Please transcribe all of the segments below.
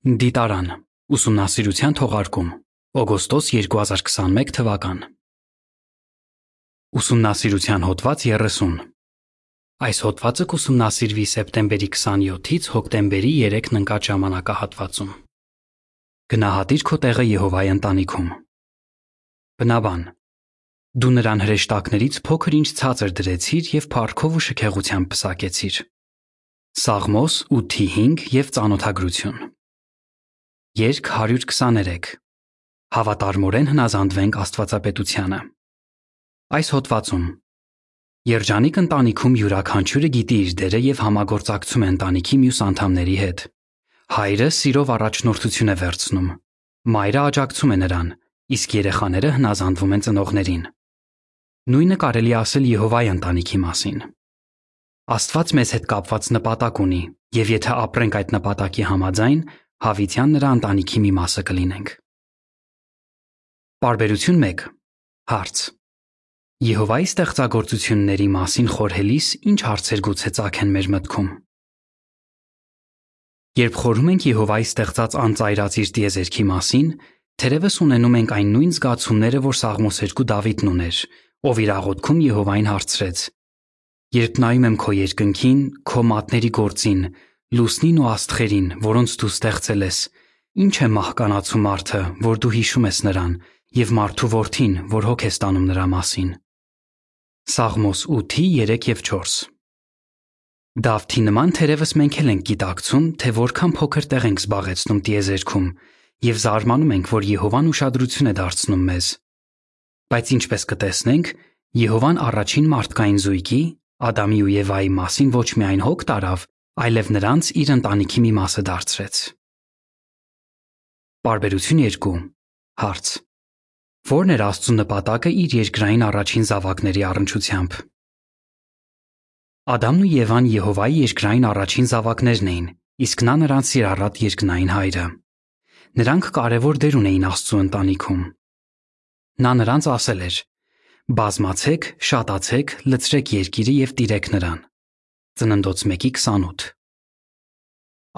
Դիտարան. ուսումնասիրության թողարկում. օգոստոս 2021 թվական Ուսումնասիրության հոդված 30 Այս հոդվածը կուսումնասիրվի սեպտեմբերի 27-ից հոկտեմբերի 3-ն ընկած ժամանակահատվածում Գնահատիր քո տեղը Եհովայի ընտանիքում Բնաբան Դու նրան հրեշտակներից փոքր ինչ ցածր դրեցիր եւ փառքով ու շքեղությամբ պսակեցիր Սաղմոս 8:5 եւ ծանոթագրություն Երկ 123 Հավատարմորեն հնազանդվենք Աստվածապետությանը Այս հոդվածում. Երջանիկ ընտանիքում յուրաքանչյուրը գիտի իր դերը եւ համագործակցում է ընտանիքի մյուս անդամների հետ Հայրը սիրով առաջնորդություն է վերցնում Մայրը աջակցում է նրան իսկ երեխաները հնազանդվում են ծնողներին Նույնը կարելի ասել Եհովայի ընտանիքի մասին Աստված մեզ հետ կապված նպատակ ունի եւ եթե ապրենք այդ նպատակի համաձայն հավիտյան նրա ընտանիքի մի մասը կլինենք։ Բարբերություն 1 Հարց. Եհովայի ստեղծագործությունների մասին խորհելիս ինչ հարցեր գուցե ծագեն մեր մտքում։ Երբ խորհում ենք Եհովայի ստեղծած անծայրած իր տիեզերքի մասին, թերևս ունենում ենք այն նույն զգացումները, որ Սաղմոս 2 Դավիթն ուներ, ով իր աղոթքում Եհովային հարցրեց. Երբ նայում եմ քո երկնքին, քո մատների գործին, լուսնին ու աստղերին, որոնց դու ստեղծել ես, ինչ է մահկանացու մարդը, որ դու հիշում ես նրան, եւ մարդու որդին, որ հոգ ես տանում նրա մասին։ Սաղմոս 8-ի 3 եւ 4 Դավթի նման թերևս մենք էլ ենք գիտակցում, թե որքան փոքր տեղ ենք զբաղեցնում տիեզերքում եւ զարմանում ենք, որ Եհովան ուշադրություն է դարձնում մեզ։ Բայց ինչպես կտեսնենք, Եհովան առաջին մարդկային զույգի, Ադամի ու Եվայի մասին ոչ միայն հոգ տարավ, այլև նրանց իր ընտանիքի մի մասը դարձրեց։ Բարբերություն 2 Հարց. Որն էր Աստծո նպատակը իր երկրային առաջին զավակների առնչությամբ։ Ադամն ու Եվան Եհովայի երկրային առաջին զավակներն էին, իսկ նա նրանց սիրառատ երկնային հայրը։ Նրանք կարևոր դեր ունեին Աստծո ընտանիքում։ Նա նրանց ասել էր. Բազմացեք, շատացեք, լցրեք երկիրը եւ տիրեք նրան։ Ծննդոց 1:28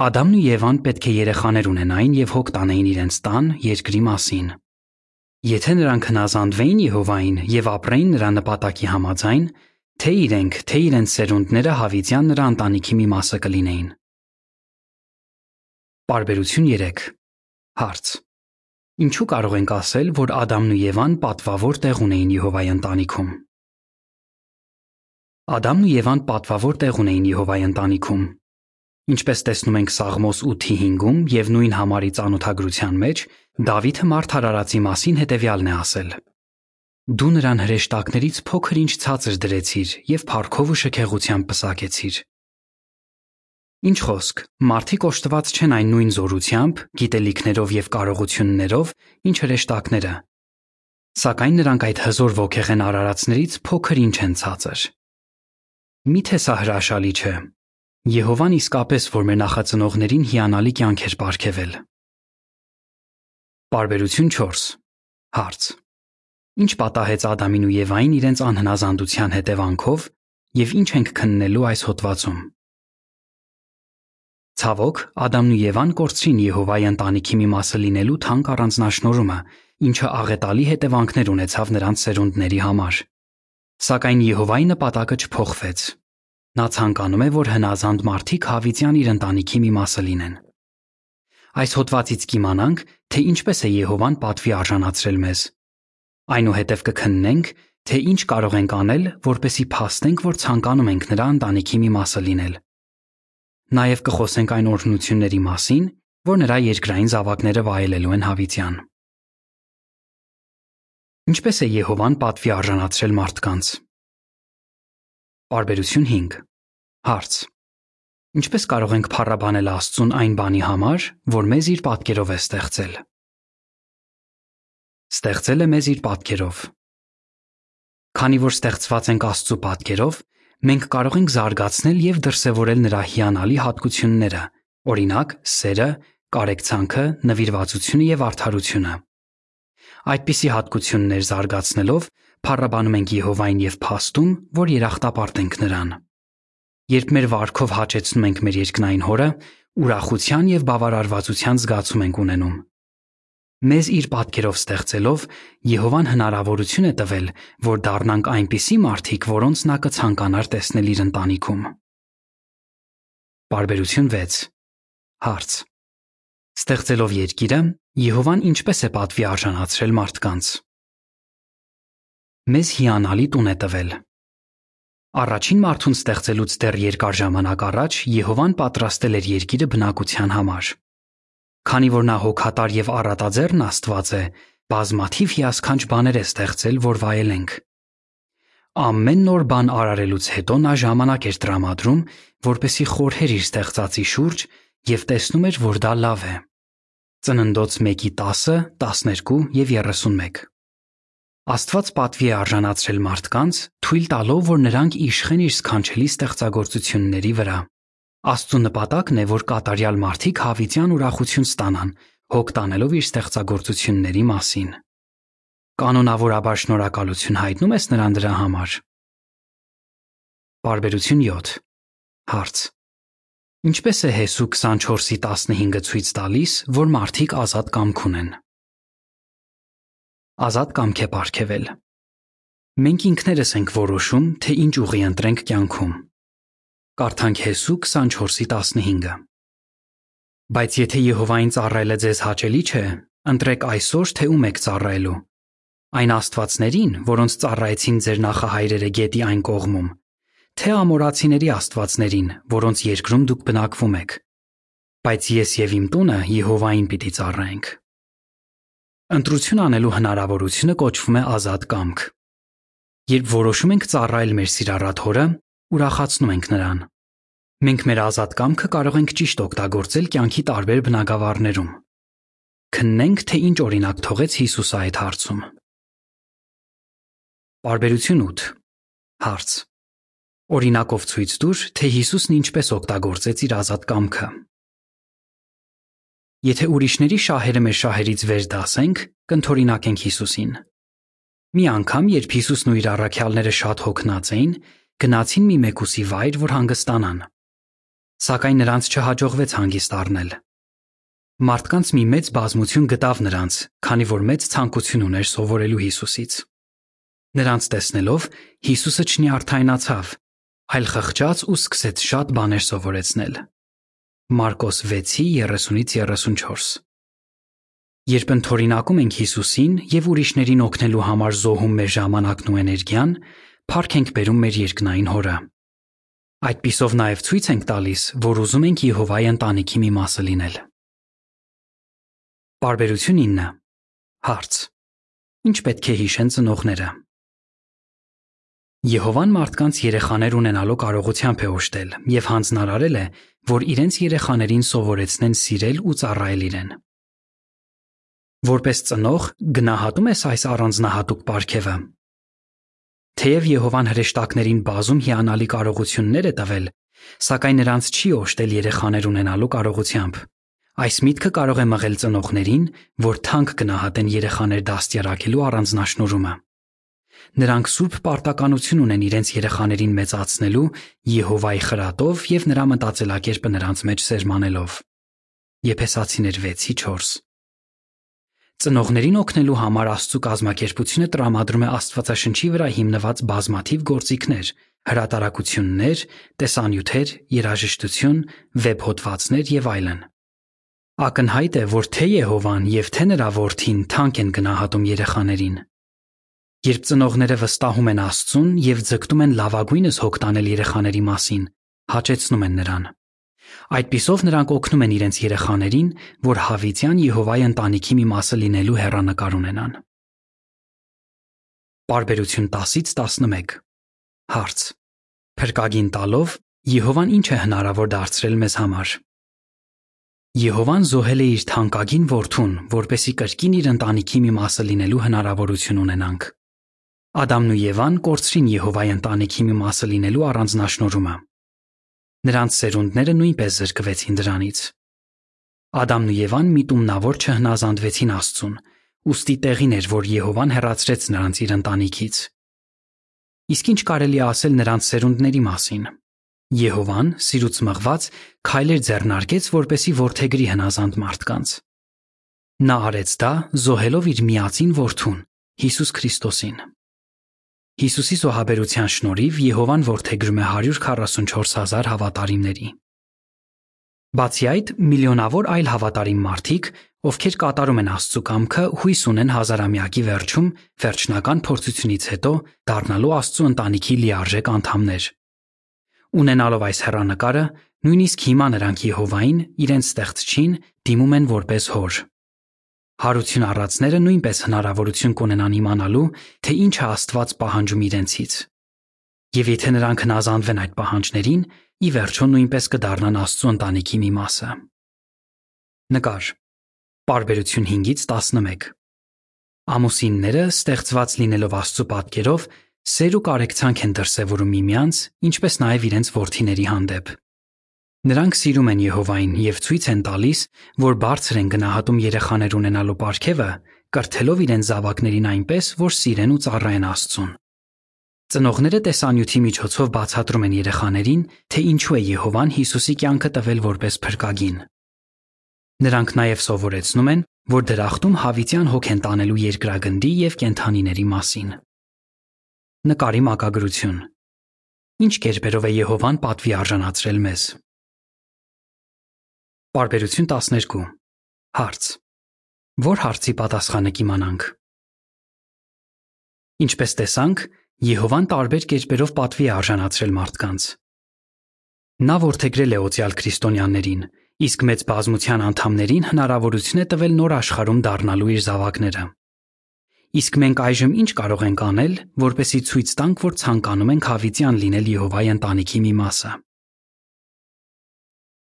Ադամն ու Եվան պետք է երեխաներ ունենային եւ հոգ տանեին իրենց տան, երկրի մասին։ Եթե նրանք հնազանդվեին Եհովային եւ ապրեին նրա նպատակի համաձայն, թե իրենք, թե իրենց սերունդները հավիտյան նրա ընտանիքի մի մասը կլինեին։ Բարբերություն 3 Հարց. Ինչու կարող ենք ասել, որ Ադամն ու Եվան պատվավոր տեղ ունեին Եհովայի ընտանիքում։ Ադամն ու Եվան պատվավոր տեղ ունեին Եհովայի ընտանիքում։ Ինչպես տեսնում ենք Սաղմոս 8-ի 5-ում եւ նույն համարի ծանոթագրության մեջ, Դավիթը Մարթարարացի մասին հետեւյալն է ասել. Դու նրան հրեշտակներից փոքր ինչ ցածր դրեցիր եւ փառքով ու շքեղությամբ պսակեցիր։ Ինչ խոսք, մարդիկ օժտված չեն այն նույն զորությամբ, գիտելիքներով եւ կարողություններով, ինչ հրեշտակները։ Սակայն նրանք այդ հզոր ոգեղեն արարածներից փոքր ինչ են ցածր։ Միթե սա հրաշալի չէ։ Եհովան իսկապես որ մեր նախածնողներին հիանալի կյանք էր ապարգևել։ Բարբերություն 4 Հարց. Ինչ պատահեց Ադամին ու Եվային իրենց անհնազանդության հետևանքով եւ ինչ ենք քննելու այս հոդվածում։ Ցավոք, Ադամն ու Եվան կորցրին Եհովայի ընտանիքի մի մասը լինելու թանկ առանձնահատկությունը, ինչը աղետալի հետևանքներ ունեցավ նրանց սերունդների համար։ Սակայն Եհովայի նպատակը չփոխվեց։ Նա ցանկանում է, որ հնազանդ մարդիկ հավիտյան իր ընտանիքի մի մասը լինեն։ Այս հոդվածից կիմանանք, թե ինչպես է Եհովան պատվի արժանացրել մեզ։ Այնուհետև կքննենք, թե ինչ կարող ենք անել, որպեսի փաստենք, որ ցանկանում ենք նրա ընտանիքի մի մասը լինել։ Նաև կխոսենք այն օրհնությունների մասին, որ նրա երկրային զավակները վայելելու են հավիտյան։ Ինչպես է Եհովան պատվի արժանացրել մարդկանց։ Բարբերություն 5 Հարց. Ինչպես կարող ենք փառաբանել Աստծուն այն բանի համար, որ մեզ իր պատկերով է ստեղծել։ Ստեղծել է մեզ իր պատկերով։ Քանի որ ստեղծված ենք Աստծո պատկերով, մենք կարող ենք զարգացնել եւ դրսևորել նրա հիանալի հատկությունները, օրինակ՝ սերը, կարեկցանքը, նվիրվածությունը եւ արդարությունը։ Այդպիսի հատկություններ զարգացնելով փառաբանում ենք Եհովային եւ փաստում, որ երախտապարտ ենք նրան։ Երբ մեր վարքով հաճեցնում ենք մեր երկնային հորը, ուրախության եւ բավարարվածության զգացում ենք ունենում։ Մեզ իր պատկերով ստեղծելով Եհովան հնարավորություն է տվել, որ դառնանք այնպիսի մարդիկ, որոնց նա կցանկանար տեսնել իր ընտանիքում։ Բարբերություն 6 Հարց. Ստեղծելով երկիրը, Եհովան ինչպես է պատվի արժանացրել մարդկանց։ Մեզ հիանալի տուն է տվել։ Առաջին մարդուն ստեղծելուց դեռ երկար ժամանակ առաջ Եհովան պատրաստել էր երկիրը բնակության համար։ Քանի որ նա հոգատար եւ առատաձեռն Աստված է, բազմաթիվ հիասքանչ բաներ է ստեղծել, որ վայելենք։ Ամեն նոր բան արարելուց հետո նա ժամանակ էր տրամադրում, որպեսի խորհեր իր ստեղծածի շուրջ եւ տեսնում էր, որ դա լավ է։ Ծննդոց 1-ի 10, 12 եւ 31։ Աստված պատվի է արժանացրել մարդկանց, թույլ տալով, որ նրանք իշխեն իր սքանչելի ստեղծագործությունների վրա։ Աստծո նպատակն է, որ կատարյալ մարդիկ հավիտյան ուրախություն ստանան, հոգ տանելով իր ստեղծագործությունների մասին։ Կանոնավորաբար շնորհակալություն հայտնում ես նրան դրա համար։ Բարբերություն 7 Հարց. Ինչպես է Հեսու 24-ի 15-ը ցույց տալիս, որ մարդիկ ազատ կամք ունեն։ Ազատ կամք է ապարգևել։ Մենք ինքներս ենք որոշում, թե ինչ ուղի ընտրենք կյանքում։ Կարդանք Հեսու 24-ի 15-ը։ Բայց եթե Եհովային ծառայելը ձեզ հաճելի չէ, ընտրեք այսօր, թե ում եք ծառայելու։ Այն աստվածներին, որոնց ծառայեցին ձեր նախահայրերը գետի այն կողմում, թե ամորացիների աստվածներին, որոնց երկրում դուք բնակվում եք։ Բայց ես եւ իմ տունը Եհովային պիտի ծառայենք։ Ընտրություն անելու հնարավորությունը կոչվում է ազատ կամք։ Երբ որոշում ենք ծառայել մեր սիրառատ հորը, ուրախացնում ենք նրան։ Մենք մեր ազատ կամքը կարող ենք ճիշտ օգտագործել կյանքի տարբեր բնագավառներում։ Քննենք, թե ինչ օրինակ թողեց Հիսուսը այդ հարցում։ Բարբերություն 8 Հարց. Օրինակով ցույց տուր, թե Հիսուսն ինչպես օգտագործեց իր ազատ կամքը։ Եթե ուրիշների շահերը մեր շահերից վեր դասենք, կընթորինակենք Հիսուսին։ Մի անգամ, երբ Հիսուսն ու իր առաքյալները շատ հոգնած էին, գնացին մի մեկուսի վայր, որ հանգստանան։ Սակայն նրանց չհաջողվեց հանգիստ առնել։ Մարդկանց մի մեծ բազմություն գտավ նրանց, քանի որ մեծ ցանկություն ուներ սովորելու Հիսուսից։ Նրանց տեսնելով Հիսուսը չնյարդայնացավ, այլ խղճաց ու սկսեց շատ բաներ սովորեցնել։ Մարկոս 6:30-ից 34 Երբ ընթորինակում ենք Հիսուսին եւ ուրիշներին օգնելու համար զոհում մեր ժամանակն ու էներգիան, փառք ենք բերում մեր երկնային հորը։ Այդ պիսով նաև ցույց ենք տալիս, որ ուզում ենք Եհովայի ընտանիքի մի մասը լինել։ Բարբերություն 9 Հարց. Ինչ պետք է հիշեն ծնողները։ Եհովան մարդկանց երեխաներ ունենալու կարողությամբ է օժտել եւ հանձնարարել է, որ իրենց երեխաներին սովորեցնեն սիրել ու ծառայել իրեն։ Որպես ծնող գնահատում ես այս առանձնահատուկ պարգևը, Թեև Եհովան հրեշտակներին բազում հիանալի կարողություններ է տվել, սակայն նրանց չի օժտել երեխաներ ունենալու կարողությամբ։ Այս միտքը կարող է մղել ծնողներին, որ թանկ գնահատեն երեխաներ դաստիարակելու առանձնաշնորհումը։ Նրանք սուրբ պարտականություն ունեն իրենց երեխաներին մեծացնելու Եհովայի խրատով եւ նրա մտածելակերպը նրանց մեջ սերմանելով։ Եփեսացիներ 6:4 Ծնողներին օգնելու համար Աստծո կազմակերպությունը տրամադրում է Աստվածաշնչի վրա հիմնված բազմաթիվ գործիքներ, հրատարակություններ, տեսանյութեր, երաժշտություն, վեբ հոդվածներ եւ այլն։ Ակնհայտ է, որ թե Եհովան եւ թե նրա որդին թանկ են գնահատում երեխաներին։ Երբ ծնողները վստահում են Աստծուն եւ ձգտում են լավագույնս հոգ տանել երեխաների մասին, հաճեցնում են նրան։ Այդպիսով նրանք օգնում են իրենց երեխաներին, որ հավիտյան Եհովայի ընտանիքի մի մասը լինելու հեռանկար ունենան։ Բարբերություն 10-ից 11 Հարց. Փրկագին տալով Եհովան ինչ է հնարավոր դարձրել մեզ համար։ Եհովան զոհել է իր թանկագին որդուն, որպեսի կրկին իր ընտանիքի մի մասը լինելու հնարավորություն ունենանք։ Ադամն ու Եվան կորցրին Եհովայի ընտանիքի մի մասը լինելու առանձնաշնորհումը։ Նրանց սերունդները նույնպես զրկվեցին դրանից։ Ադամն ու Եվան միտումնավոր չհնազանդվեցին Աստծուն, ուստի տեղին էր, որ Եհովան հեռացրեց նրանց իր ընտանիքից։ Իսկ ինչ կարելի է ասել նրանց սերունդների մասին։ Եհովան, սիրուց մղված, քայլեր ձեռնարկեց, որպեսի ворթեգրի հնազանդ մարդկանց։ Նա արեց դա զոհելով իր միածին որդուն, Հիսուս Քրիստոսին։ Հիսուսի զոհաբերության շնորհիվ Եհովան որդեգրում է 144000 հավատարիմների։ Բացի այդ, միլիոնավոր այլ հավատարիմ մարդիկ, ովքեր կատարում են Աստծո կամքը, հույս ունեն հազարամյակի վերջում վերջնական փորձությունից հետո դառնալու Աստծո ընտանիքի լիարժեք անդամներ։ Ունենալով այս հեռանկարը, նույնիսկ հիմա նրանք Եհովային, իրենց ստեղծչին, դիմում են որպես հոր։ Հարություն առածները նույնպես հնարավորություն կունենան իմանալու, թե ինչ է Աստված պահանջում իրենցից։ Եվ եթե նրանք հնազանդվեն այդ պահանջներին, ի վերջո նույնպես կդառնան Աստծո ընտանիքի մի մասը։ Նկար. Պարբերություն 5-ից 11։ Ամուսինները ստեղծված լինելով Աստծո պատկերով, սեր ու կարեկցանք են դրսևորում միմյանց, ինչպես նաև իրենց ворթիների հանդեպ։ Նրանք սիրում են Եհովային եւ ցույց են տալիս, որ բարձր են գնահատում երեխաներ ունենալու պարգևը, կրթելով իրենց զավակներին այնպես, որ սիրեն ու ծառայեն Աստծուն։ Ծնողները տեսանյութի միջոցով բացատրում են երեխաներին, թե ինչու է Եհովան Հիսուսի կյանքը տվել որպես փրկագին։ Նրանք նաև սովորեցնում են, որ դրախտում հավիտյան հոգ են տանելու երկրագնդի եւ կենթանիների մասին։ Նկարի մակագրություն։ Ինչ կերպերով է Եհովան պատվի արժանացրել մեզ։ Բարբերություն 12 Հարց. Որ հարցի պատասխանը կիմանանք Ինչպես տեսանք, Եհովան տարբեր կերպերով պատվի է արժանացրել մարդկանց։ Նա ворթեգրել է օծյալ քրիստոնյաներին, իսկ մեծ բազմության անդամներին հնարավորություն է տվել նոր աշխարհում դառնալու իր զավակները։ Իսկ մենք այժմ ինչ կարող ենք անել, որպեսզի ցույց տանք, որ ցանկանում ենք հավիտյան լինել Եհովայի ընտանիքի մի մասը։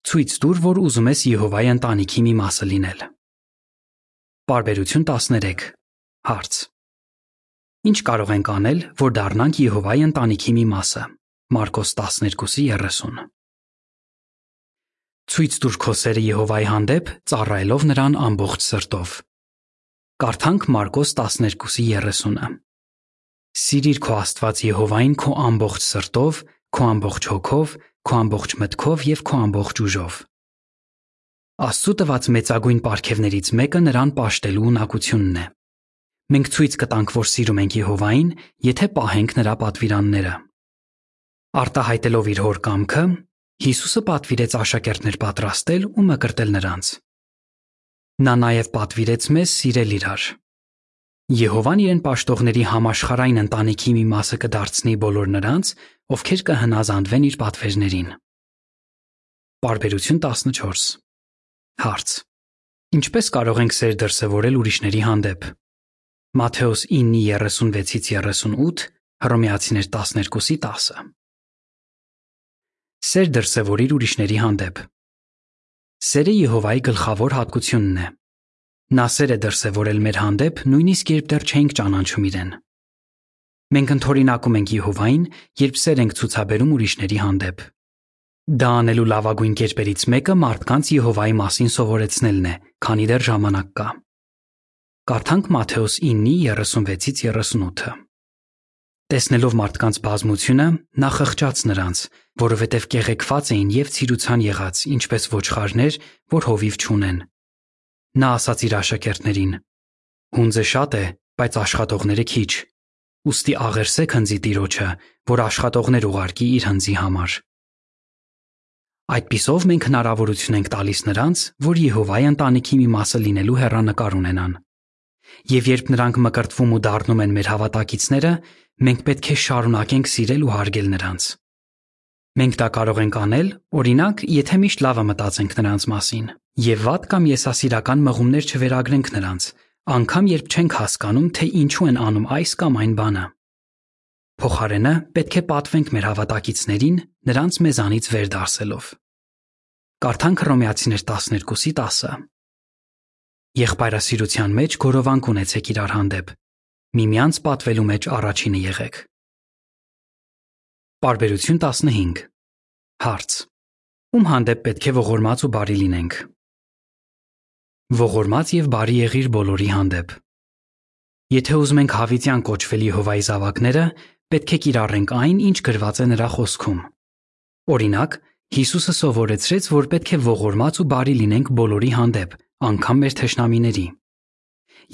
Ցույց տուր, որ ուզում ես Եհովայի ընտանիքի մի մասը լինել։ Պարբերություն 13 Հարց. Ինչ կարող ենք անել, որ դառնանք Եհովայի ընտանիքի մի մասը։ Մարկոս 12:30 Ցույց տուր քո սերը Եհովայի հանդեպ, ծառայելով նրան ամբողջ սրտով։ Կարդանք Մարկոս 12:30-ը։ Սիրիր քո Աստված Եհովային քո ամբողջ սրտով, քո ամբողջ հոգով, քո ամբողջ մտքով եւ քո ամբողջ ուժով։ Աստծո տված մեծագույն պարգևներից մեկը նրան պաշտելու ունակությունն է։ Մենք ցույց կտանք, որ սիրում ենք Եհովային, եթե պահենք նրա պատվիրանները։ Արտահայտելով իր հոր կամքը, Հիսուսը պատվիրեց աշակերտներ պատրաստել ու մկրտել նրանց։ Նա նաև պատվիրեց մեզ սիրել իրար։ Եհովան իրեն պաշտողների համաշխարային ընտանիքի մի մասը կդարձնի բոլոր նրանց, ովքեր կհնազանդվեն իր պատվերներին։ Բարբերություն 14 Հարց. Ինչպես կարող ենք սեր դրսևորել ուրիշների հանդեպ։ Մատթեոս 9:36-ից 38, Հռոմեացիներ 12-10։ Սեր դրսևորիր ուրիշների հանդեպ։ Սերը Եհովայի գլխավոր հատկությունն է։ Նա սեր է դրսևորել մեր հանդեպ, նույնիսկ երբ դեռ չենք ճանաչում իրեն։ Մենք ընդօրինակում ենք Եհովային, երբ սեր ենք ցուցաբերում ուրիշների հանդեպ։ Դա անելու լավագույն կերպերից մեկը մարդկանց Եհովայի մասին սովորեցնելն է, քանի դեռ ժամանակ կա։ Կարդանք Մատթեոս 9:36-ից 38-ը։ Տեսնելով մարդկանց բազմությունը, նա խղճաց նրանց, որովհետև կեղեքված էին եւ ցիրուցան եղած, ինչպես ոչխարներ, որ հովիվ չունեն, Նա ասաց իր աշակերտներին. Հունձը շատ է, բայց աշխատողները քիչ։ Ոստի աղերսեք հնձի տիրոջը, որ աշխատողներ ուղարկի իր հնձի համար։ Այդպիսով մենք հնարավորություն ենք տալիս նրանց, որ Եհովայի ընտանիքի մի մասը լինելու հեռանկար ունենան։ Եվ երբ նրանք մկրտվում ու դառնում են մեր հավատակիցները, մենք պետք է շարունակենք սիրել ու հարգել նրանց։ Մենք դա կարող ենք անել, օրինակ, եթե միշտ լավը մտածենք նրանց մասին, եւ վատ կամ եսասիրական մղումներ չվերագրենք նրանց, անկամ երբ չենք հասկանում, թե ինչու են անում այս կամ այն բանը։ Փոխարենը պետք է պատվենք մեր հավատակիցներին, նրանց մեզանից վեր դասելով։ Կարդանք Հռոմեացիներ 12-ի 10-ը։ Եղբայրասիրության մեջ գորովանք ունեցեք իրար հանդեպ։ Միմյանց պատվելու մեջ առաջինը եղեք։ Պարբերություն 15 Հարց. Ում հանդեպ պետք է ողորմած ու բարի լինենք։ Ողորմած եւ բարի եղիր բոլորի հանդեպ։ Եթե ուզում ենք հավիտյան կոչվել Եհովայի զավակները, պետք է կիրառենք այն, ինչ գրված է նրա խոսքում։ Օրինակ, Հիսուսը սովորեցրեց, որ պետք է ողորմած ու բարի լինենք բոլորի հանդեպ, անկամ մեր թշնամիների։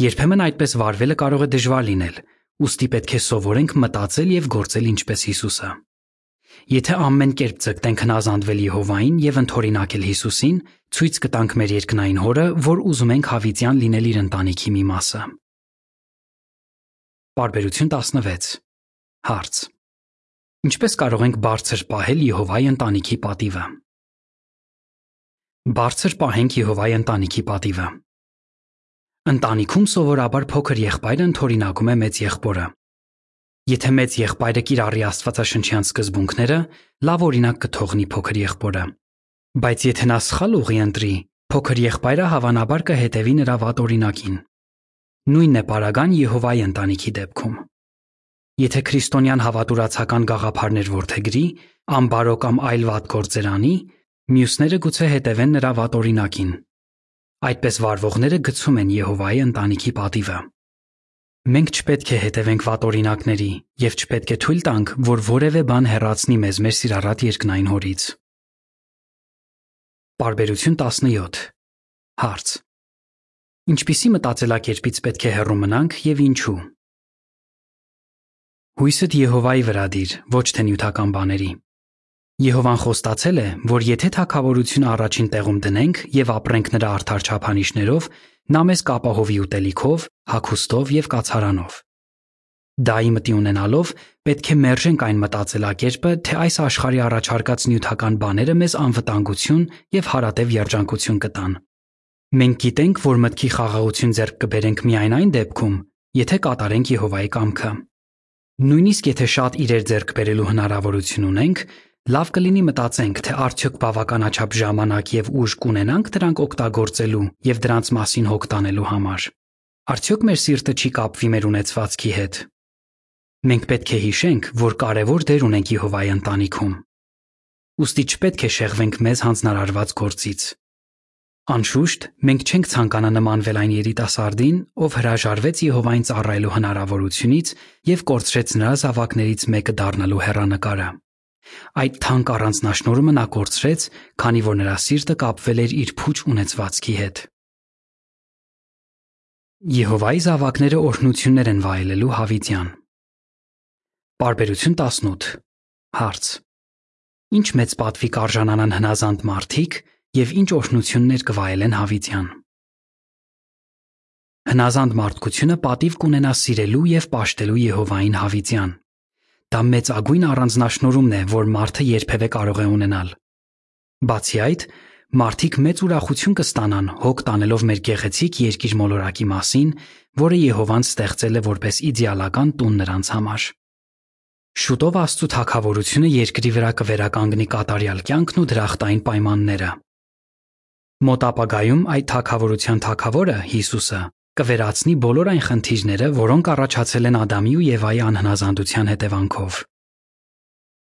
Երբեմն այդպես վարվելը կարող է դժվար լինել, ուստի պետք է սովորենք մտածել եւ գործել ինչպես Հիսուսը։ Եթե ամեն կերպ ձգտենք հնազանդվել Եհովային եւ ընդօրինակել Հիսուսին, ցույց կտանք մեր երկնային հորը, որ ուզում ենք հավիտյան լինել իր ընտանիքի մի մասը։ Բարբերություն 16 Հարց. Ինչպես կարող ենք բարձր պահել Եհովայի ընտանիքի պատիվը։ Բարձր պահենք Եհովայի ընտանիքի պատիվը։ Ընտանիքում սովորաբար փոքր եղբայրը ընդօրինակում է մեծ եղբորը։ Եթե մեծ եղբայրը կիրառի աստվածաշնչյան սկզբունքները, լավ օրինակ կթողնի փոքր եղբորը։ Բայց եթե նա սխալ ուղի ընտրի, փոքր եղբայրը հավանաբար կհետևի նրա վատ օրինակին։ Նույնն է Պարագան Եհովայի ընտանիքի դեպքում։ Եթե քրիստոնյան հավատուրացական գաղափարներ ворթեգրի, ամբարո կամ այլ վատ գործեր անի, մյուսները գուցե հետևեն նրա վատ օրինակին։ Այդպես վարվողները գցում են Եհովայի ընտանիքի պատիվը։ Մենք չպետք է հետևենք վատ օրինակների եւ չպետք է թույլ տանք, որ որևէ բան հեռացնի մեզ մեր սիրառատ երկնային հորից։ Բարբերություն 17 Հարց. Ինչպիսի մտածելակերպից պետք է հեռու մնանք եւ ինչու։ Հույսդ Եհովայի վրա դիր, ոչ թե նյութական բաների։ Եհովան խոստացել է, որ եթե թակավորությունը առաջին տեղում դնենք եւ ապրենք նրա արդար չափանիշներով, նա մեզ կապահովի ուտելիքով, հագուստով եւ կացարանով։ Դայի մտի ունենալով պետք է մերժենք այն մտածելակերպը, թե այս աշխարհի առաջարկած նյութական բաները մեզ անվտանգություն եւ հարատև երջանկություն կտան։ Մենք գիտենք, որ մտքի խաղաղություն ձեռք կբերենք միայն այն դեպքում, եթե կատարենք Եհովայի կամքը։ Նույնիսկ եթե շատ իրեր ձեռք բերելու հնարավորություն ունենք, լավ կլինի մտածենք, թե արդյոք բավականաչափ ժամանակ եւ ուժ կունենանք դրանք օգտագործելու եւ դրանց մասին հոգ տանելու համար։ Արդյոք մեր սիրտը չի կապվի մեր ունեցվածքի հետ։ Մենք պետք է հիշենք, որ կարևոր դեր ունենք Եհովայի ընտանիքում։ Ոստի չպետք է շեղվենք մեզ հանձնարարված գործից։ Անշուշտ, մենք չենք ցանկանա նմանվել այն երիտասարդին, ով հրաժարվեց Եհովային ծառայելու հնարավորությունից եւ կորցրեց նրա զավակներից մեկը դառնալու հեռանկարը։ Այդ թանկ առանձնաշնորհումը նա կորցրեց, քանի որ նրա սիրտը կապվել էր իր փուչ ունեցվածքի հետ։ Եհովայի զավակները օրհնություններ են վայելելու հավիտյան։ Բարբերություն 18 Հարց. Ինչ մեծ պատվի կարժանանան հնազանդ մարդիկ, եւ ինչ օրհնություններ կվայելեն հավիտյան։ Հնազանդ մարդկությունը պատիվ կունենա սիրելու եւ պաշտելու Եհովային հավիտյան։ Դա մեծ ագույն առանձնահատկությունն է, որ մարդը երբևէ կարող է ունենալ։ Բացի այդ, մարդիկ մեծ ուրախություն կստանան հոգ տանելով մեր գեղեցիկ երկիր մոլորակի մասին, որը Եհովան ստեղծել է որպես իդեալական տուն նրանց համար։ Շուտով Աստծո թակավորությունը երկրի վրա կվերականգնի կատարյալ կյանքն ու դրախտային պայմանները։ Մոտ ապագայում այդ թագավորության թագավորը՝ Հիսուսը, կվերացնի բոլոր այն խնդիրները, որոնք առաջացել են Ադամի ու Եվայի անհնազանդության հետևանքով։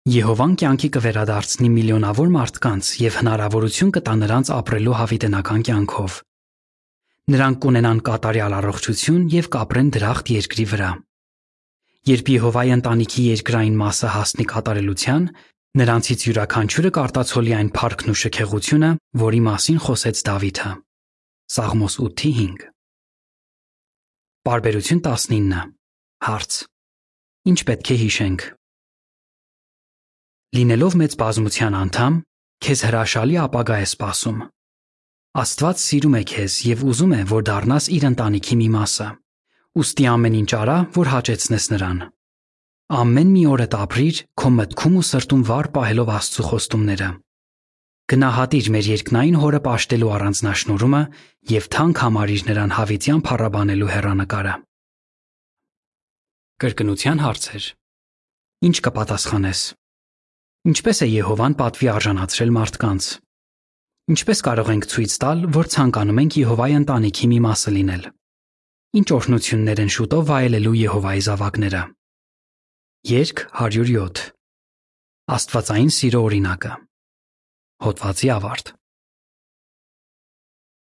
Եհովան կյանքի կվերադարձնի միլիոնավոր մարդկանց եւ հնարավորություն կտա նրանց ապրելու հավիտենական կյանքով։ Նրանք կունենան կատարյալ առողջություն եւ կապրեն դրախտ երկրի վրա։ Երբ Եհովայի ընտանիքի երկրային մասը հասնի կատարելության, Նրանցից յուրաքանչյուրը կարտացոլի այն փառքն ու շքեղությունը, որի մասին խոսեց Դավիթը։ Սաղմոս 8:5 Բարբերություն 19 Հարց. Ինչ պետք է հիշենք։ Լինելով մեծ բազմության անդամ, քեզ հրաշալի ապագա է սպասում։ Աստված սիրում է քեզ եւ ուզում է, որ դառնաս իր ընտանիքի մի մասը։ Ոստի ամեն ինչ արա, որ հաճեցնես նրան։ Ամեն մի օրդ ապրիր քո մտքում ու սրտում վառ պահելով Աստծո խոստումները։ Գնահատիր մեր երկնային հորը աշտելու առանձնաշնորհումը եւ թանկ համարիր նրան հավիտյան փառաբանելու հերանեկարը։ Կրկնության հարցեր։ Ինչ կպատասխանես։ Ինչպես է Եհովան պատվի արժանացրել մարդկանց։ Ինչպես կարող ենք ցույց տալ, որ ցանկանում ենք Եհովայի ընտանիքի մի մասը լինել։ Ինչ օրհնություններ են շուտով վայելելու Եհովայի զավակները։ Երկ 107 Աստվածային սիրո օրինակը Հոդվացի ավարտ